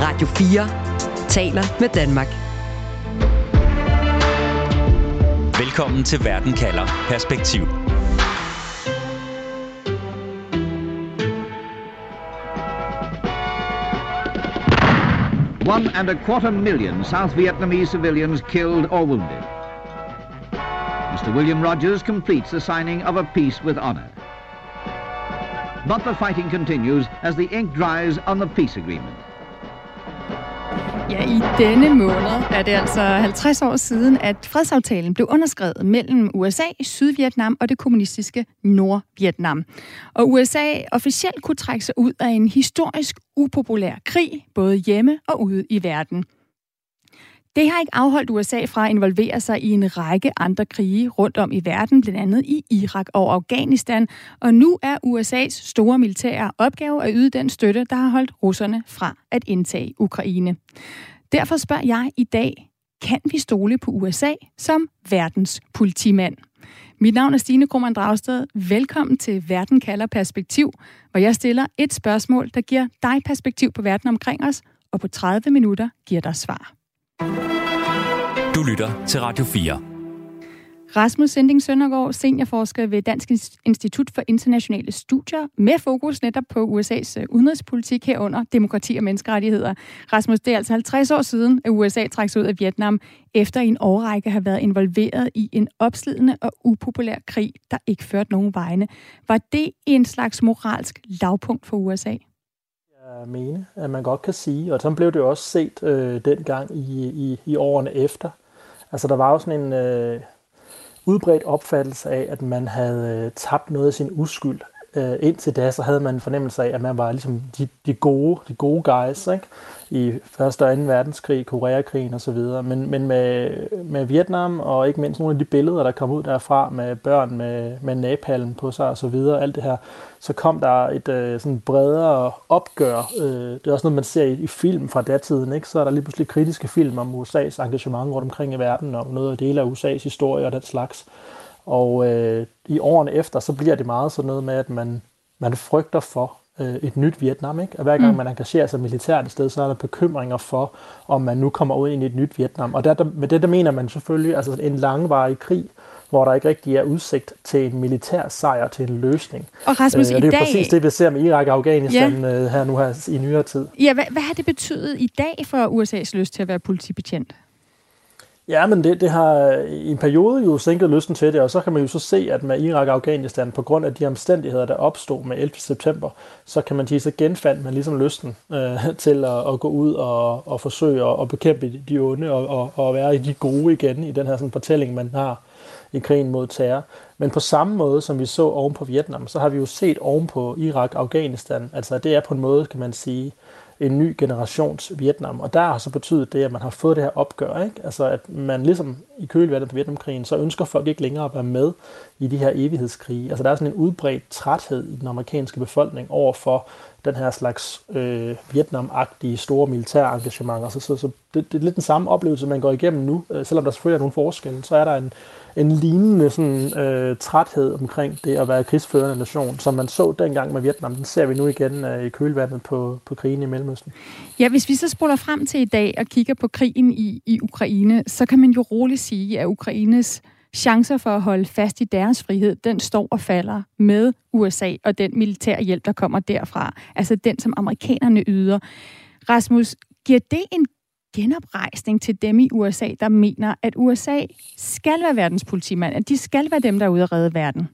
Radio 4 taler med Danmark. Velkommen til Verden kalder Perspektiv. One and a quarter million South Vietnamese civilians killed or wounded. Mr. William Rogers completes the signing of a peace with honor. But the fighting continues as the ink dries on the peace agreement. Ja, i denne måned er det altså 50 år siden, at fredsaftalen blev underskrevet mellem USA, Sydvietnam og det kommunistiske Nordvietnam. Og USA officielt kunne trække sig ud af en historisk upopulær krig, både hjemme og ude i verden. Det har ikke afholdt USA fra at involvere sig i en række andre krige rundt om i verden, blandt andet i Irak og Afghanistan. Og nu er USA's store militære opgave at yde den støtte, der har holdt russerne fra at indtage Ukraine. Derfor spørger jeg i dag, kan vi stole på USA som verdens politimand? Mit navn er Stine Krummernd Dragsted. Velkommen til Verden kalder perspektiv, hvor jeg stiller et spørgsmål, der giver dig perspektiv på verden omkring os, og på 30 minutter giver dig svar. Du lytter til Radio 4. Rasmus Sending Søndergaard, seniorforsker ved Dansk Institut for Internationale Studier, med fokus netop på USA's øh, udenrigspolitik herunder demokrati og menneskerettigheder. Rasmus, det er altså 50 år siden, at USA trak sig ud af Vietnam, efter en årrække har været involveret i en opslidende og upopulær krig, der ikke førte nogen vegne. Var det en slags moralsk lavpunkt for USA? Jeg mene, at man godt kan sige, og så blev det jo også set øh, dengang i, i, i årene efter. Altså der var jo sådan en... Øh, udbredt opfattelse af, at man havde øh, tabt noget af sin uskyld. Øh, indtil da, så havde man en fornemmelse af, at man var ligesom de, de gode, de gode guys, ikke? i 1. og 2. verdenskrig, Koreakrigen osv. Men, men med, med Vietnam, og ikke mindst nogle af de billeder, der kom ud derfra med børn med, med napalm på sig osv., alt det her, så kom der et øh, sådan bredere opgør. Øh, det er også noget, man ser i, i film fra datiden. Ikke? Så er der lige pludselig kritiske film om USA's engagement rundt omkring i verden, og noget af dele af USA's historie og den slags. Og øh, i årene efter, så bliver det meget sådan noget med, at man, man frygter for øh, et nyt Vietnam. Ikke? Og hver gang mm. man engagerer sig militært et sted, så er der bekymringer for, om man nu kommer ud i et nyt Vietnam. Og der, der, med det der mener man selvfølgelig altså en langvarig krig, hvor der ikke rigtig er udsigt til en militær sejr, til en løsning. Og Rasmus, øh, og det er i dag... præcis det, vi ser med Irak og Afghanistan ja. øh, her nu her i nyere tid. Ja, hvad, hvad har det betydet i dag for USA's lyst til at være politibetjent? Ja, men det, det har i en periode jo sænket lysten til det, og så kan man jo så se, at med Irak og Afghanistan, på grund af de omstændigheder, der opstod med 11. september, så kan man sige, så genfandt man ligesom lysten øh, til at, at gå ud og, og forsøge at, at bekæmpe de onde og, og, og være i de gode igen i den her sådan, fortælling, man har i krigen mod terror. Men på samme måde, som vi så oven på Vietnam, så har vi jo set oven på Irak og Afghanistan, altså det er på en måde, kan man sige, en ny generations Vietnam. Og der har så betydet det, at man har fået det her opgør. Ikke? Altså at man ligesom i kølvandet på Vietnamkrigen, så ønsker folk ikke længere at være med i de her evighedskrige. Altså der er sådan en udbredt træthed i den amerikanske befolkning over for den her slags øh, Vietnam-agtige store militære engagementer. Så, altså, så, så det, det er lidt den samme oplevelse, man går igennem nu. Øh, selvom der selvfølgelig er nogle forskelle, så er der en, en lignende sådan, øh, træthed omkring det at være krigsførende nation, som man så dengang med Vietnam. Den ser vi nu igen øh, i kølvandet på, på krigen i Mellemøsten. Ja, hvis vi så spoler frem til i dag og kigger på krigen i, i Ukraine, så kan man jo roligt sige, at Ukraines chancer for at holde fast i deres frihed, den står og falder med USA og den militære hjælp, der kommer derfra. Altså den, som amerikanerne yder. Rasmus, giver det en genoprejsning til dem i USA, der mener, at USA skal være verdens politimand, at de skal være dem, der er ude at redde verden?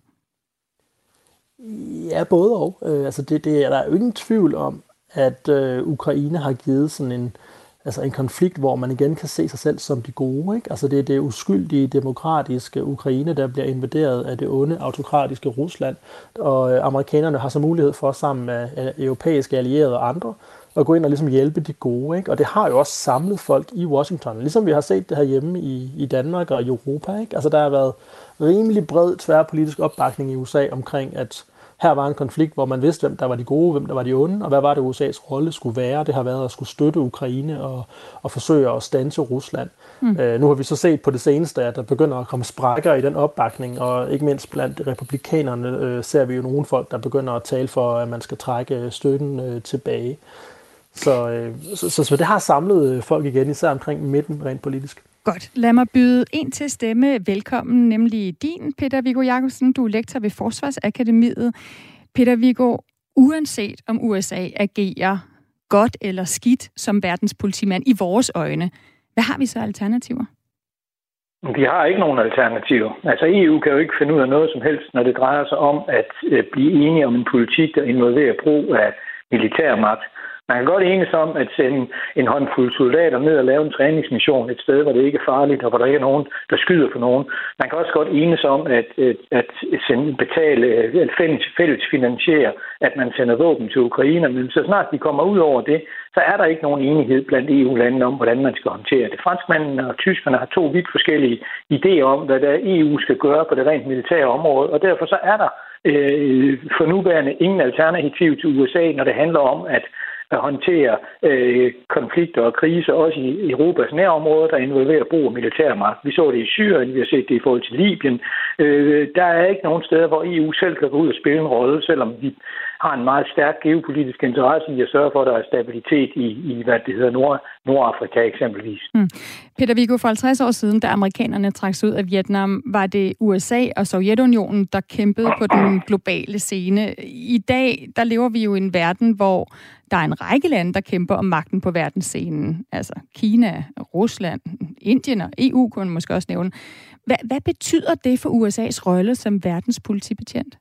Ja, både og. Øh, altså det, det er der er jo ingen tvivl om, at øh, Ukraine har givet sådan en, altså en konflikt, hvor man igen kan se sig selv som de gode. Ikke? Altså det er det uskyldige, demokratiske Ukraine, der bliver invaderet af det onde, autokratiske Rusland. Og øh, amerikanerne har så mulighed for, sammen med øh, europæiske allierede og andre, at gå ind og ligesom hjælpe de gode. Ikke? Og det har jo også samlet folk i Washington, ligesom vi har set det her hjemme i, i Danmark og i Europa. Ikke? Altså der har været rimelig bred tværpolitisk opbakning i USA omkring, at her var en konflikt, hvor man vidste, hvem der var de gode, hvem der var de onde, og hvad var det USA's rolle skulle være. Det har været at skulle støtte Ukraine og, og forsøge at stanse Rusland. Mm. Øh, nu har vi så set på det seneste, at der begynder at komme sprækker i den opbakning, og ikke mindst blandt republikanerne øh, ser vi jo nogle folk, der begynder at tale for, at man skal trække støtten øh, tilbage. Så, øh, så, så, så det har samlet øh, folk igen, især omkring midten rent politisk. Godt. Lad mig byde en til stemme velkommen, nemlig din, Peter Viggo Jacobsen. Du er lektor ved Forsvarsakademiet. Peter Viggo, uanset om USA agerer godt eller skidt som verdens politimand i vores øjne, hvad har vi så alternativer? De har ikke nogen alternativer. Altså EU kan jo ikke finde ud af noget som helst, når det drejer sig om at øh, blive enige om en politik, der involverer brug af militærmagt. Man kan godt enes om at sende en håndfuld soldater ned og lave en træningsmission et sted, hvor det ikke er farligt, og hvor der ikke er nogen, der skyder på nogen. Man kan også godt enes om at, at sende, betale, at fælles, fælles finansiere, at man sender våben til Ukraine. Men så snart de kommer ud over det, så er der ikke nogen enighed blandt EU-landene om, hvordan man skal håndtere det. Franskmændene og tyskerne har to vidt forskellige idéer om, hvad der EU skal gøre på det rent militære område, og derfor så er der øh, for nuværende ingen alternativ til USA, når det handler om at at håndtere øh, konflikter og kriser, også i Europas nærområder, der involverer brug af militærmagt. Vi så det i Syrien, vi har set det i forhold til Libyen. Øh, der er ikke nogen steder, hvor EU selv kan gå ud og spille en rolle, selvom vi har en meget stærk geopolitisk interesse i at sørge for, at der er stabilitet i, i hvad det hedder, Nord, Nordafrika eksempelvis. Mm. Peter Viggo, for 50 år siden, da amerikanerne trak sig ud af Vietnam, var det USA og Sovjetunionen, der kæmpede på den globale scene. I dag, der lever vi jo i en verden, hvor der er en række lande, der kæmper om magten på verdensscenen. Altså Kina, Rusland, Indien og EU kunne man måske også nævne. Hvad, hvad betyder det for USA's rolle som verdens politibetjent?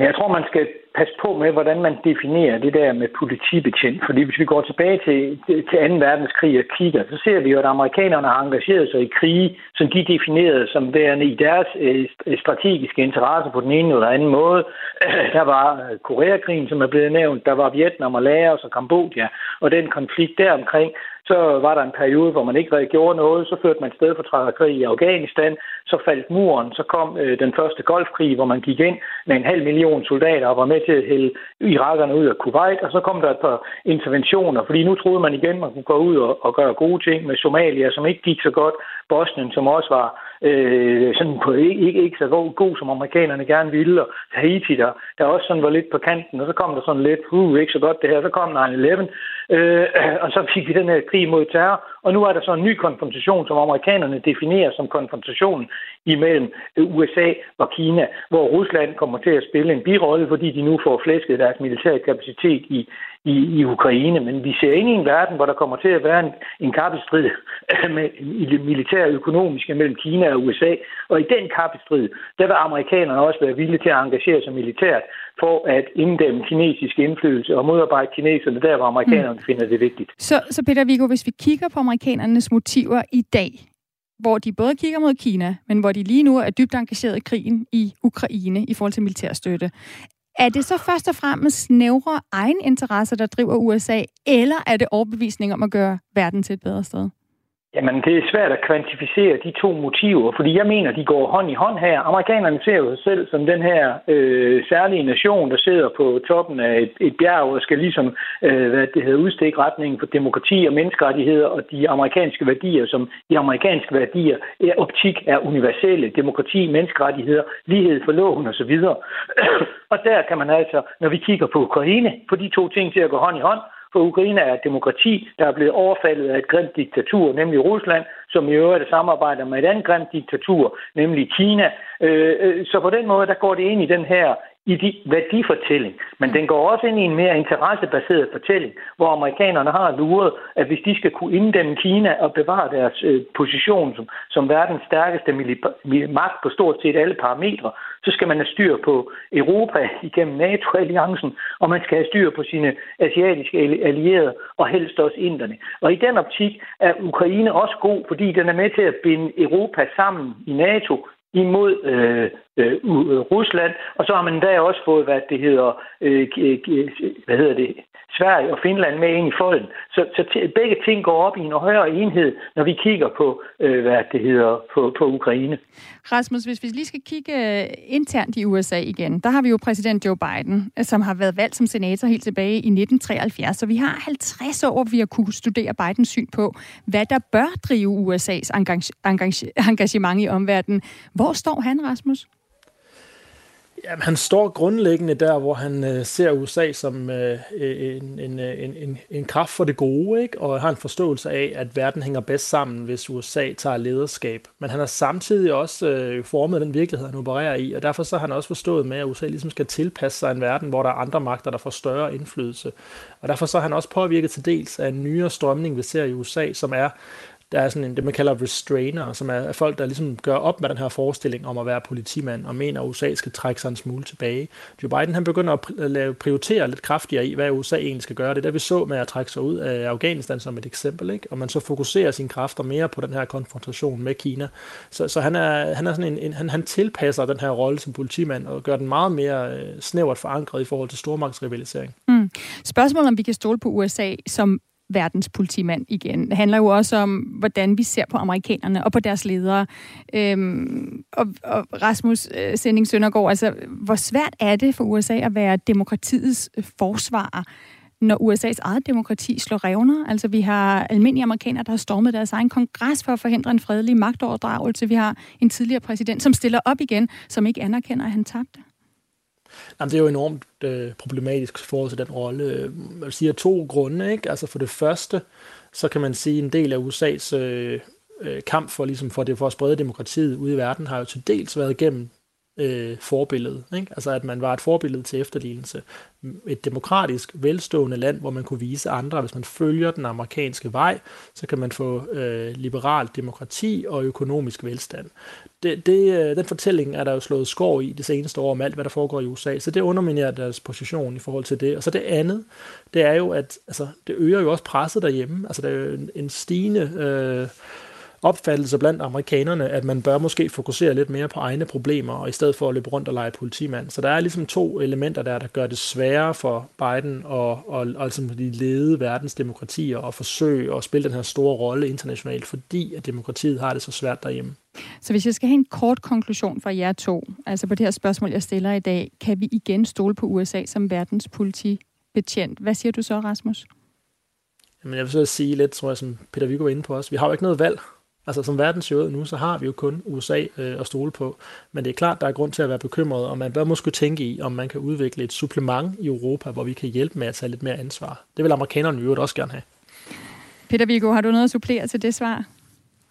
Jeg tror, man skal passe på med, hvordan man definerer det der med politibetjent. Fordi hvis vi går tilbage til, til 2. verdenskrig og kigger, så ser vi jo, at amerikanerne har engageret sig i krige, som de definerede som værende i deres øh, øh, strategiske interesse på den ene eller anden måde. Der var øh, Koreakrigen, som er blevet nævnt, der var Vietnam og Laos og Kambodja, og den konflikt deromkring, så var der en periode, hvor man ikke rigtig gjorde noget. Så førte man stedfortræderkrig i Afghanistan. Så faldt muren. Så kom øh, den første golfkrig, hvor man gik ind med en halv million soldater og var med til at hælde irakerne ud af Kuwait. Og så kom der et par interventioner, fordi nu troede man igen, man kunne gå ud og, og gøre gode ting med Somalia, som ikke gik så godt. Bosnien, som også var øh, sådan på, ikke, ikke, ikke så god, god, som amerikanerne gerne ville, og Haiti, der, der også sådan var lidt på kanten, og så kom der sådan lidt, uh, ikke så godt det her, så kom 9-11, øh, og så fik vi den her krig mod terror, og nu er der så en ny konfrontation, som amerikanerne definerer som konfrontationen imellem øh, USA og Kina, hvor Rusland kommer til at spille en birolle, fordi de nu får flæsket deres militære kapacitet i, i, i Ukraine. Men vi ser ind i en verden, hvor der kommer til at være en, en kappestrid med, militær og økonomisk mellem Kina og USA. Og i den kappestrid, der vil amerikanerne også være villige til at engagere sig militært for at inddæmme kinesisk indflydelse og modarbejde kineserne der, hvor amerikanerne mm. finder det vigtigt. Så, så Peter Viggo, hvis vi kigger på amerikanernes motiver i dag, hvor de både kigger mod Kina, men hvor de lige nu er dybt engageret i krigen i Ukraine i forhold til militærstøtte. Er det så først og fremmest snævre egeninteresser, der driver USA, eller er det overbevisning om at gøre verden til et bedre sted? Jamen, det er svært at kvantificere de to motiver, fordi jeg mener, de går hånd i hånd her. Amerikanerne ser jo sig selv som den her øh, særlige nation, der sidder på toppen af et, et bjerg og skal ligesom, øh, hvad det hedder, udstikke retningen for demokrati og menneskerettigheder og de amerikanske værdier, som de amerikanske værdier, er, optik er universelle. Demokrati, menneskerettigheder, lighed for loven osv. og der kan man altså, når vi kigger på Ukraine, få de to ting til at gå hånd i hånd, for Ukraine er et demokrati, der er blevet overfaldet af et grimt diktatur, nemlig Rusland, som i øvrigt samarbejder med et andet grimt diktatur, nemlig Kina. Øh, øh, så på den måde, der går det ind i den her i de værdifortælling, men den går også ind i en mere interessebaseret fortælling, hvor amerikanerne har luret, at hvis de skal kunne inddæmme Kina og bevare deres øh, position som, som verdens stærkeste magt på stort set alle parametre, så skal man have styr på Europa igennem NATO-alliancen, og man skal have styr på sine asiatiske allierede, og helst også inderne. Og i den optik er Ukraine også god, fordi den er med til at binde Europa sammen i NATO, imod øh, øh, Rusland, og så har man da også fået, hvad det hedder, øh, hvad hedder det, Sverige og Finland med ind i folden. Så, så t- begge ting går op i en højere enhed, når vi kigger på, øh, hvad det hedder, på, på Ukraine. Rasmus, hvis vi lige skal kigge øh, internt i USA igen, der har vi jo præsident Joe Biden, øh, som har været valgt som senator helt tilbage i 1973, så vi har 50 år, vi har kunne studere Bidens syn på, hvad der bør drive USA's engage- engage- engagement i omverdenen. Hvor står han, Rasmus? Jamen, han står grundlæggende der, hvor han øh, ser USA som øh, øh, en, en, øh, en, en, en kraft for det gode, ikke? og har en forståelse af, at verden hænger bedst sammen, hvis USA tager lederskab. Men han har samtidig også øh, formet den virkelighed, han opererer i, og derfor så har han også forstået med, at USA ligesom skal tilpasse sig en verden, hvor der er andre magter, der får større indflydelse. Og derfor så har han også påvirket til dels af en nyere strømning, vi ser i USA, som er der er sådan en, det man kalder restrainer, som er folk, der ligesom gør op med den her forestilling om at være politimand, og mener, at USA skal trække sig en smule tilbage. Joe Biden han begynder at lave, prioritere lidt kraftigere i, hvad USA egentlig skal gøre. Det er der, vi så med at trække sig ud af Afghanistan som et eksempel, ikke? og man så fokuserer sine kræfter mere på den her konfrontation med Kina. Så, så han, er, han, er sådan en, en, han, han tilpasser den her rolle som politimand, og gør den meget mere øh, snævert forankret i forhold til stormagtsrivalisering. Mm. Spørgsmålet om vi kan stole på USA som verdens politimand igen. Det handler jo også om, hvordan vi ser på amerikanerne og på deres ledere. Øhm, og, og Rasmus øh, Sending Søndergaard, altså, hvor svært er det for USA at være demokratiets øh, forsvarer, når USA's eget demokrati slår revner? Altså, vi har almindelige amerikanere, der har stormet deres egen kongres for at forhindre en fredelig magtoverdragelse. Vi har en tidligere præsident, som stiller op igen, som ikke anerkender, at han tabte. Jamen, det er jo enormt øh, problematisk forhold til den rolle. Øh, man siger to grunde. Ikke? Altså for det første, så kan man sige, at en del af USA's øh, øh, kamp for, ligesom for, det, for at sprede demokratiet ude i verden, har jo til dels været gennem øh, forbillede. Ikke? Altså at man var et forbillede til efterlignelse. Et demokratisk, velstående land, hvor man kunne vise andre, at hvis man følger den amerikanske vej, så kan man få øh, liberalt demokrati og økonomisk velstand. Det, det, øh, den fortælling er der jo slået skår i det seneste år om alt, hvad der foregår i USA, så det underminerer deres position i forhold til det. Og så det andet, det er jo, at altså, det øger jo også presset derhjemme. Altså der er jo en, en stigende... Øh, opfattelse blandt amerikanerne, at man bør måske fokusere lidt mere på egne problemer, og i stedet for at løbe rundt og lege politimand. Så der er ligesom to elementer der, der gør det sværere for Biden at, at, at, at, at lede verdens demokratier og forsøge at spille den her store rolle internationalt, fordi at demokratiet har det så svært derhjemme. Så hvis jeg skal have en kort konklusion fra jer to, altså på det her spørgsmål, jeg stiller i dag, kan vi igen stole på USA som verdens politibetjent? Hvad siger du så, Rasmus? Jamen, jeg vil så sige lidt, tror jeg, som Peter Viggo var inde på os. Vi har jo ikke noget valg. Altså som verden ser ud nu, så har vi jo kun USA øh, at stole på. Men det er klart, der er grund til at være bekymret, og man bør måske tænke i, om man kan udvikle et supplement i Europa, hvor vi kan hjælpe med at tage lidt mere ansvar. Det vil amerikanerne jo også gerne have. Peter Viggo, har du noget at supplere til det svar?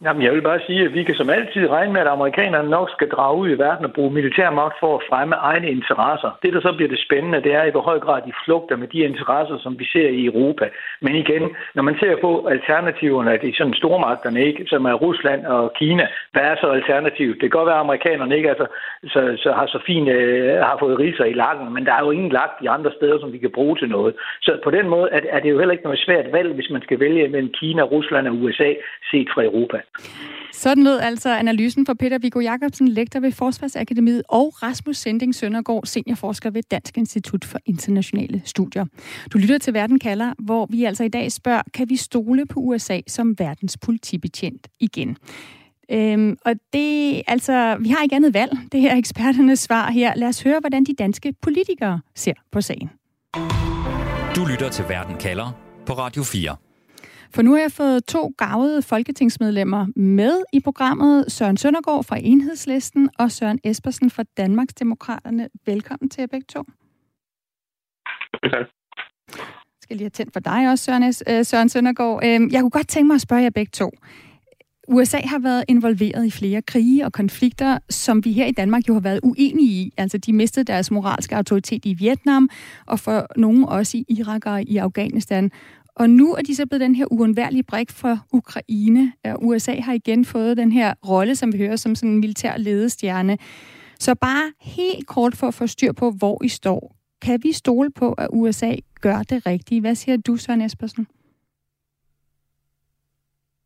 Jamen, jeg vil bare sige, at vi kan som altid regne med, at amerikanerne nok skal drage ud i verden og bruge militærmagt for at fremme egne interesser. Det, der så bliver det spændende, det er i hvor høj grad de flugter med de interesser, som vi ser i Europa. Men igen, når man ser på alternativerne, det er sådan stormagterne, ikke, som er Rusland og Kina, hvad er så alternativet? Det kan godt være, at amerikanerne ikke altså, så, så har så fint øh, har fået riser i lakken, men der er jo ingen lagt de andre steder, som vi kan bruge til noget. Så på den måde er, er det jo heller ikke noget svært valg, hvis man skal vælge mellem Kina, Rusland og USA set fra Europa. Sådan lød altså analysen fra Peter Viggo Jacobsen, lektor ved Forsvarsakademiet, og Rasmus Sending Søndergaard, seniorforsker ved Dansk Institut for Internationale Studier. Du lytter til Verden kalder, hvor vi altså i dag spørger, kan vi stole på USA som verdens politibetjent igen? Øhm, og det, altså, vi har ikke andet valg. Det her eksperternes svar her. Lad os høre, hvordan de danske politikere ser på sagen. Du lytter til Verden kalder på Radio 4. For nu har jeg fået to gavede folketingsmedlemmer med i programmet. Søren Søndergaard fra Enhedslisten og Søren Espersen fra Danmarksdemokraterne. Velkommen til jer begge to. Tak. Jeg skal lige have tændt for dig også, Søren, øh, Søren Søndergaard. Øhm, jeg kunne godt tænke mig at spørge jer begge to. USA har været involveret i flere krige og konflikter, som vi her i Danmark jo har været uenige i. Altså, de mistede deres moralske autoritet i Vietnam, og for nogen også i Irak og i Afghanistan. Og nu er de så blevet den her uundværlige brik for Ukraine. USA har igen fået den her rolle, som vi hører, som sådan en militær ledestjerne. Så bare helt kort for at få styr på, hvor I står. Kan vi stole på, at USA gør det rigtige? Hvad siger du, Søren Espersen?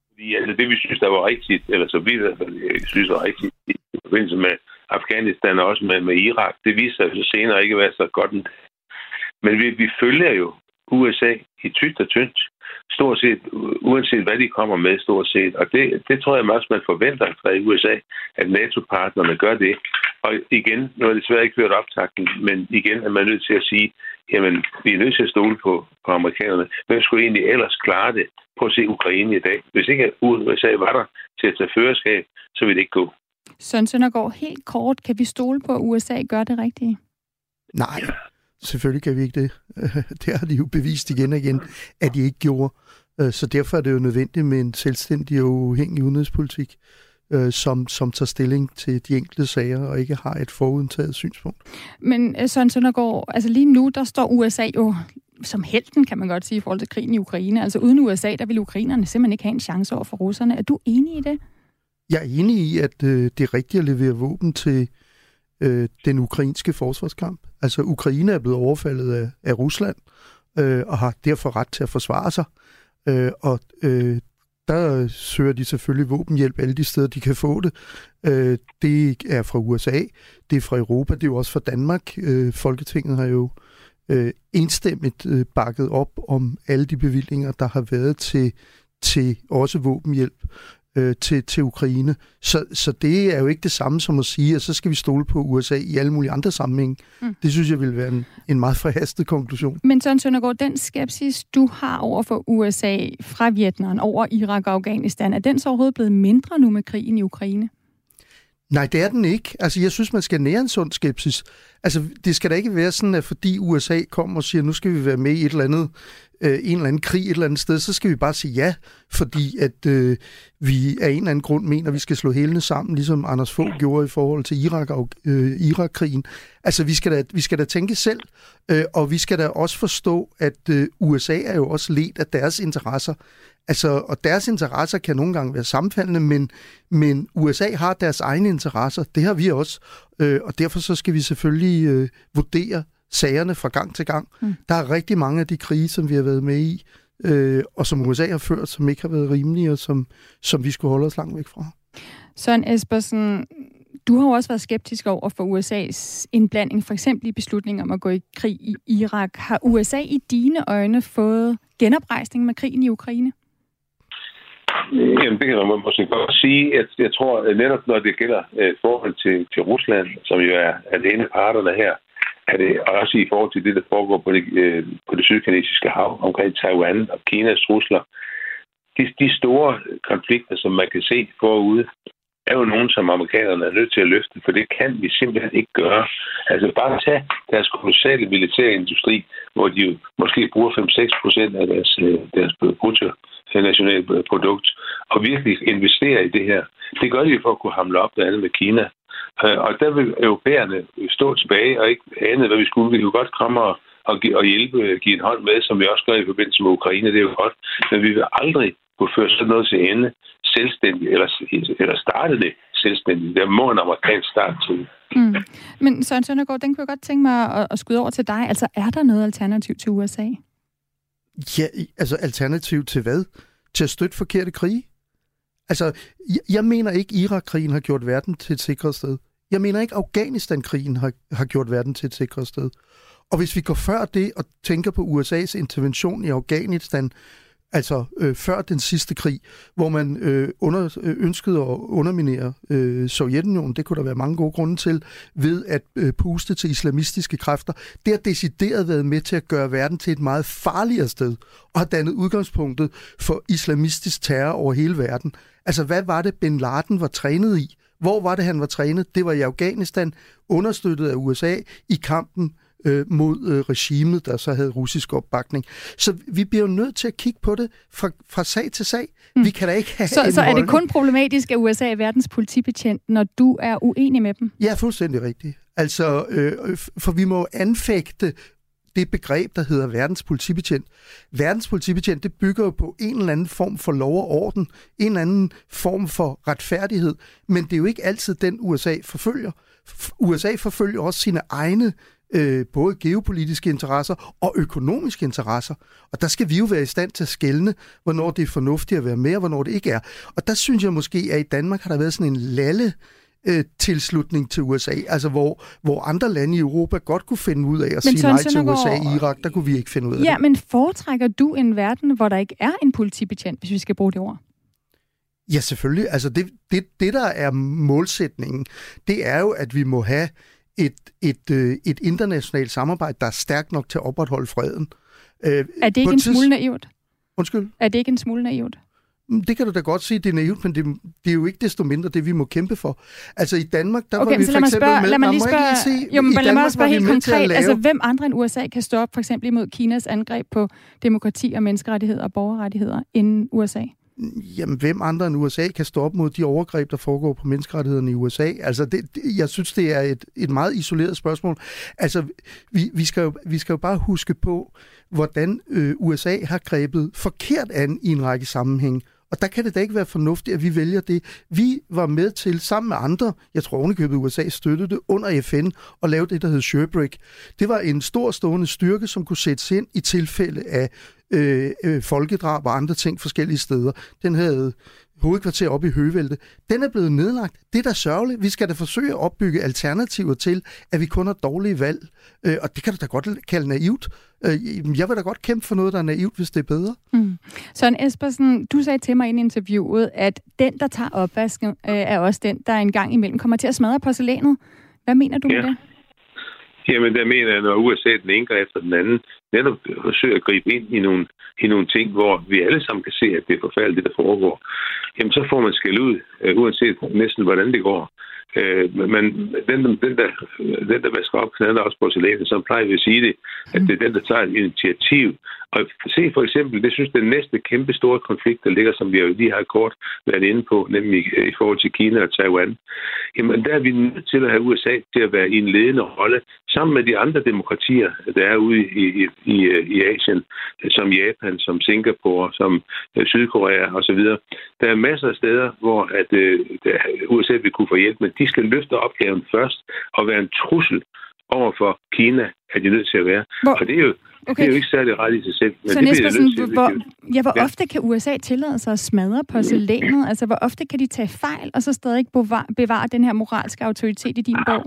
Fordi altså, det, vi synes, der var rigtigt, eller så vi i hvert fald øh, synes var rigtigt i forbindelse med Afghanistan og også med, med Irak, det viser sig senere ikke at være så godt. Men vi, vi følger jo USA i tygt og tyndt, stort set, uanset hvad de kommer med, stort set. Og det, det tror jeg også, man forventer fra USA, at NATO-partnerne gør det. Og igen, nu har det desværre ikke hørt optakten, men igen er man nødt til at sige, jamen, vi er nødt til at stole på, på amerikanerne. Hvem skulle egentlig ellers klare det? på at se Ukraine i dag. Hvis ikke USA var der til at tage førerskab, så ville det ikke gå. Søren Søndergaard, helt kort, kan vi stole på, at USA gør det rigtige? Nej, selvfølgelig kan vi ikke det. Det har de jo bevist igen og igen, at de ikke gjorde. Øh, så derfor er det jo nødvendigt med en selvstændig og uafhængig udenrigspolitik, øh, som, som tager stilling til de enkelte sager og ikke har et forudtaget synspunkt. Men øh, Søren Søndergaard, altså lige nu, der står USA jo som helten, kan man godt sige, i forhold til krigen i Ukraine. Altså uden USA, der ville ukrainerne simpelthen ikke have en chance over for russerne. Er du enig i det? Jeg er enig i, at øh, det er rigtigt at levere våben til øh, den ukrainske forsvarskamp. Altså Ukraine er blevet overfaldet af, af Rusland øh, og har derfor ret til at forsvare sig. Øh, og øh, der søger de selvfølgelig våbenhjælp alle de steder, de kan få det. Øh, det er fra USA, det er fra Europa, det er jo også fra Danmark. Øh, Folketinget har jo øh, enstemmigt øh, bakket op om alle de bevillinger, der har været til, til også våbenhjælp øh, til, til Ukraine. Så, så det er jo ikke det samme som at sige, at så skal vi stole på USA i alle mulige andre sammenhænge. Mm. Det synes jeg vil være en, en meget forhastet konklusion. Men Søren Søndergaard, den skepsis, du har over for USA fra Vietnam over Irak og Afghanistan, er den så overhovedet blevet mindre nu med krigen i Ukraine? Nej, det er den ikke. Altså, jeg synes, man skal nære en sund skepsis. Altså, det skal da ikke være sådan, at fordi USA kommer og siger, nu skal vi være med i et eller andet øh, en eller anden krig et eller andet sted, så skal vi bare sige ja, fordi at øh, vi af en eller anden grund mener, at vi skal slå hælene sammen, ligesom Anders Fogh gjorde i forhold til Irak og øh, Irak-krigen. Altså, vi skal, da, vi skal da tænke selv, øh, og vi skal da også forstå, at øh, USA er jo også let af deres interesser. Altså, og deres interesser kan nogle gange være sammenfaldende, men, men USA har deres egne interesser. Det har vi også. Øh, og derfor så skal vi selvfølgelig øh, vurdere sagerne fra gang til gang. Mm. Der er rigtig mange af de krige, som vi har været med i, øh, og som USA har ført, som ikke har været rimelige, og som, som vi skulle holde os langt væk fra. Søren Espersen, du har jo også været skeptisk over for USA's indblanding, for eksempel i beslutningen om at gå i krig i Irak. Har USA i dine øjne fået genoprejsning med krigen i Ukraine? Jamen, det kan man måske godt sige. At jeg tror, at netop når det gælder uh, forhold til, til Rusland, som jo er, alene parterne her, er det også i forhold til det, der foregår på det, øh, på det sydkinesiske hav omkring Taiwan og Kinas trusler. De, de store konflikter, som man kan se forude, er jo nogen, som amerikanerne er nødt til at løfte, for det kan vi simpelthen ikke gøre. Altså bare tage deres kolossale militære industri, hvor de jo måske bruger 5-6 procent af deres, øh, deres brutto nationale produkt, og virkelig investere i det her. Det gør de for at kunne hamle op blandt andet med Kina. Øh, og der vil europæerne stå tilbage og ikke ane, hvad vi skulle. Vi kunne godt komme og, og, og hjælpe, give en hånd med, som vi også gør i forbindelse med Ukraine. Det er jo godt. Men vi vil aldrig kunne føre sådan noget til ende selvstændigt, eller, eller starte det selvstændigt. Der må en amerikansk start til. Mm. Men Søren Søndergaard, den kunne jeg godt tænke mig at, at skyde over til dig. Altså, er der noget alternativ til USA? Ja, altså alternativ til hvad? Til at støtte forkerte krige? Altså, jeg, jeg mener ikke, Irak-krigen har gjort verden til et sikret sted. Jeg mener ikke, Afghanistan-krigen har, har gjort verden til et sikret sted. Og hvis vi går før det og tænker på USA's intervention i Afghanistan, altså øh, før den sidste krig, hvor man øh, under, øh, ønskede at underminere øh, Sovjetunionen, det kunne der være mange gode grunde til, ved at øh, puste til islamistiske kræfter, det har decideret været med til at gøre verden til et meget farligere sted, og har dannet udgangspunktet for islamistisk terror over hele verden. Altså, hvad var det, Bin Laden var trænet i? Hvor var det, han var trænet? Det var i Afghanistan, understøttet af USA i kampen øh, mod øh, regimet, der så havde russisk opbakning. Så vi bliver jo nødt til at kigge på det fra, fra sag til sag. Mm. Vi kan da ikke have Så, så er det kun problematisk, at USA er verdens politibetjent, når du er uenig med dem? Ja, fuldstændig rigtigt. Altså, øh, for vi må anfægte det begreb, der hedder verdens politibetjent. Verdens politibetjent, det bygger jo på en eller anden form for lov og orden, en eller anden form for retfærdighed, men det er jo ikke altid den, USA forfølger. USA forfølger også sine egne øh, både geopolitiske interesser og økonomiske interesser. Og der skal vi jo være i stand til at skælne, hvornår det er fornuftigt at være med, og hvornår det ikke er. Og der synes jeg måske, at i Danmark har der været sådan en lalle øh, tilslutning til USA, altså hvor, hvor andre lande i Europa godt kunne finde ud af at men sige nej til USA i Irak, der kunne vi ikke finde ud af ja, det. men foretrækker du en verden, hvor der ikke er en politibetjent, hvis vi skal bruge det ord? Ja, selvfølgelig. Altså det, det, det, der er målsætningen, det er jo, at vi må have et, et, øh, et internationalt samarbejde, der er stærkt nok til at opretholde freden. Øh, er det ikke en smule naivt? Undskyld? Er det ikke en smule naivt? Mm, det kan du da godt sige, det er naivt, men det, det er jo ikke desto mindre det, vi må kæmpe for. Altså i Danmark, der okay, var vi for eksempel spørge, med... lad mig lige spørge, lige se, jo, men lad mig spørge helt konkret, lave... altså hvem andre end USA kan stoppe for eksempel imod Kinas angreb på demokrati og menneskerettigheder og borgerrettigheder end USA? Jamen, hvem andre end USA kan stå op mod de overgreb, der foregår på menneskerettighederne i USA? Altså, det, det, jeg synes, det er et, et meget isoleret spørgsmål. Altså, vi, vi, skal jo, vi skal jo bare huske på, hvordan øh, USA har grebet forkert an i en række sammenhæng. Og der kan det da ikke være fornuftigt, at vi vælger det. Vi var med til, sammen med andre, jeg tror ovenikøbet USA støttede det, under FN, og lave det, der hed Sherbrooke. Det var en stor stående styrke, som kunne sættes ind i tilfælde af øh, øh, folkedrab og andre ting forskellige steder. Den havde hovedkvarter op i Høvelte. Den er blevet nedlagt. Det er da sørgeligt. Vi skal da forsøge at opbygge alternativer til, at vi kun har dårlige valg. Øh, og det kan du da godt kalde naivt. Øh, jeg vil da godt kæmpe for noget, der er naivt, hvis det er bedre. Mm. Søren Espersen, du sagde til mig i interviewet, at den, der tager opvasken, øh, er også den, der engang imellem kommer til at smadre porcelænet. Hvad mener du Ja. med det? Jamen, der mener jeg, når USA den ene efter den anden netop forsøger at gribe ind i nogle, i nogle ting, hvor vi alle sammen kan se, at det er forfærdeligt, det der foregår, jamen så får man skæld ud, øh, uanset næsten hvordan det går. Øh, men den, den, der, den, der vasker op, knalder også på salatet, så plejer vi at sige det, at det er den, der tager et initiativ. Og se for eksempel, det synes den næste kæmpe store konflikt, der ligger, som vi jo lige har kort været inde på, nemlig i forhold til Kina og Taiwan. Jamen, der er vi nødt til at have USA til at være i en ledende rolle, sammen med de andre demokratier, der er ude i, i, i, i Asien, som Japan, som Singapore, som øh, Sydkorea osv. Der er masser af steder, hvor at, øh, USA vil kunne få hjælp, men de skal løfte opgaven først og være en trussel over for Kina, er de nødt til at være. Hvor- Og det er jo, Okay. det er jo ikke særlig ret i sig selv. Men Så det bliver de Espersen, nødt til, hvor, ja, hvor Ja. ofte kan USA tillade sig at smadre porcelænet? Altså, hvor ofte kan de tage fejl, og så stadig bevare, bevare den her moralske autoritet i din bog?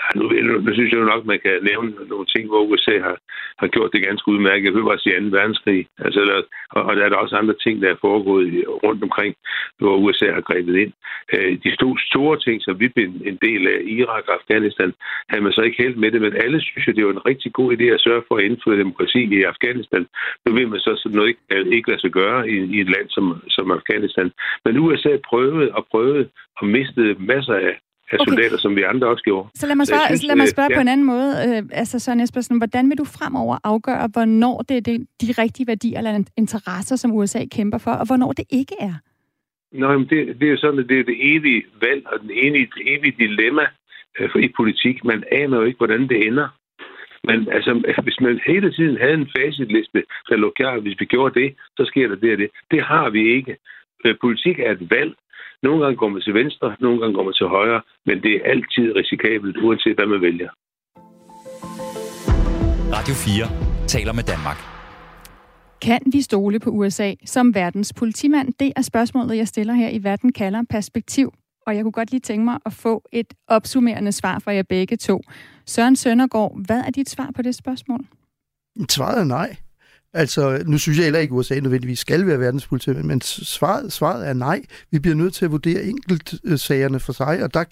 Ja, nu, nu, nu synes jeg jo nok, man kan nævne nogle ting, hvor USA har, har gjort det ganske udmærket. Jeg vil bare sige 2. verdenskrig. Altså, der, og, og der er der også andre ting, der er foregået rundt omkring, hvor USA har grebet ind. Øh, de store, store ting, som vi blev en del af Irak og Afghanistan, havde man så ikke helt med det, men alle synes jo, det var en rigtig god idé at sørge for at indføre demokrati i Afghanistan. Nu vil man så sådan noget ikke, ikke lade sig gøre i, i et land som, som Afghanistan. Men USA prøvede og prøvede og mistede masser af af Okay. soldater, som vi andre også gjorde. Så lad mig Så spørge, synes, så lad mig øh, spørge ja. på en anden måde. Øh, altså, Søren Espersen, hvordan vil du fremover afgøre, hvornår det er det, de rigtige værdier eller interesser, som USA kæmper for, og hvornår det ikke er? Nå, men det, det er jo sådan, at det er det evige valg og den evige, det evige dilemma øh, for i politik. Man aner jo ikke, hvordan det ender. Men altså, hvis man hele tiden havde en facitliste, der lå klar, hvis vi gjorde det, så sker der det og det. Det har vi ikke. Øh, Politik er et valg. Nogle gange går man til venstre, nogle gange går man til højre, men det er altid risikabelt, uanset hvad man vælger. Radio 4 taler med Danmark. Kan vi stole på USA som verdens politimand? Det er spørgsmålet, jeg stiller her i Verden kalder perspektiv. Og jeg kunne godt lige tænke mig at få et opsummerende svar fra jer begge to. Søren Søndergaard, hvad er dit svar på det spørgsmål? Svaret er nej. Altså, nu synes jeg heller ikke, at USA nødvendigvis skal være verdenspoliti, men svaret, svaret er nej. Vi bliver nødt til at vurdere enkeltsagerne for sig, og der,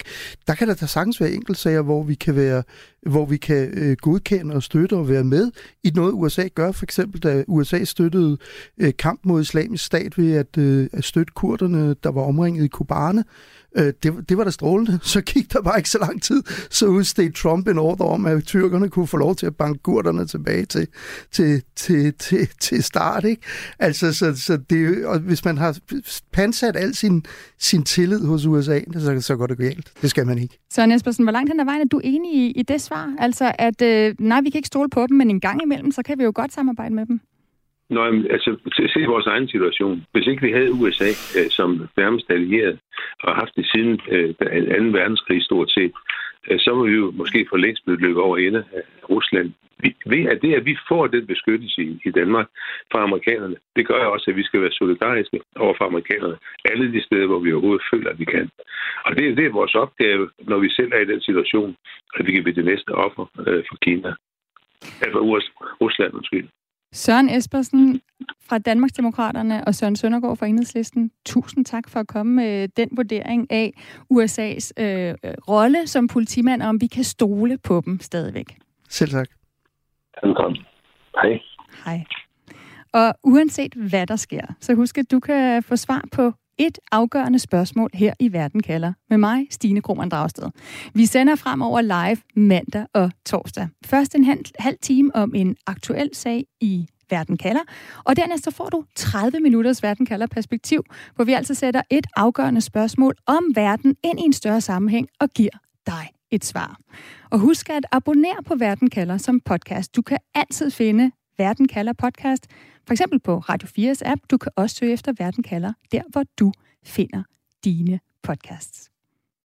der kan der da sagtens være enkeltsager, hvor vi kan være hvor vi kan øh, godkende og støtte og være med i noget, USA gør. For eksempel, da USA støttede øh, kamp mod islamisk stat ved at, øh, at støtte kurderne, der var omringet i Kobane. Øh, det, det var da strålende. Så gik der bare ikke så lang tid, så udstedte Trump en ordre om, at tyrkerne kunne få lov til at banke kurderne tilbage til, til, til, til, til start. Ikke? Altså, så, så det, og hvis man har pansat al sin, sin tillid hos USA, så, så går det galt. Det skal man ikke. Så Espersen, hvor langt hen ad vejen er du enig i, i det svar? Altså, at øh, nej, vi kan ikke stole på dem, men en gang imellem, så kan vi jo godt samarbejde med dem. Nå, jamen, altså, se vores egen situation. Hvis ikke vi havde USA øh, som nærmest allieret, og haft det siden øh, 2. verdenskrig stort set, øh, så var vi jo måske for længst blive løbet over ende af Rusland. Vi, ved at det, at vi får den beskyttelse i, i Danmark fra amerikanerne, det gør også, at vi skal være solidariske over for amerikanerne. Alle de steder, hvor vi overhovedet føler, at vi kan. Og det, det er vores opgave, når vi selv er i den situation, at vi kan blive det næste offer øh, for Kina. Altså Rusland, undskyld. Søren Espersen fra Danmarksdemokraterne og Søren Søndergaard fra Enhedslisten, tusind tak for at komme med den vurdering af USA's øh, rolle som politimand, og om vi kan stole på dem stadigvæk. Selv tak. Velkommen. Hej. Hej. Og uanset hvad der sker, så husk, at du kan få svar på et afgørende spørgsmål her i Verden kalder med mig, Stine Krohmann Dragsted. Vi sender fremover live mandag og torsdag. Først en halv time om en aktuel sag i Verden kalder, og dernæst så får du 30 minutters Verden kalder perspektiv, hvor vi altså sætter et afgørende spørgsmål om verden ind i en større sammenhæng og giver dig et svar. Og husk at abonnere på Verden kalder som podcast. Du kan altid finde Verden kalder podcast, for eksempel på Radio 4's app. Du kan også søge efter Verden kalder, der hvor du finder dine podcasts.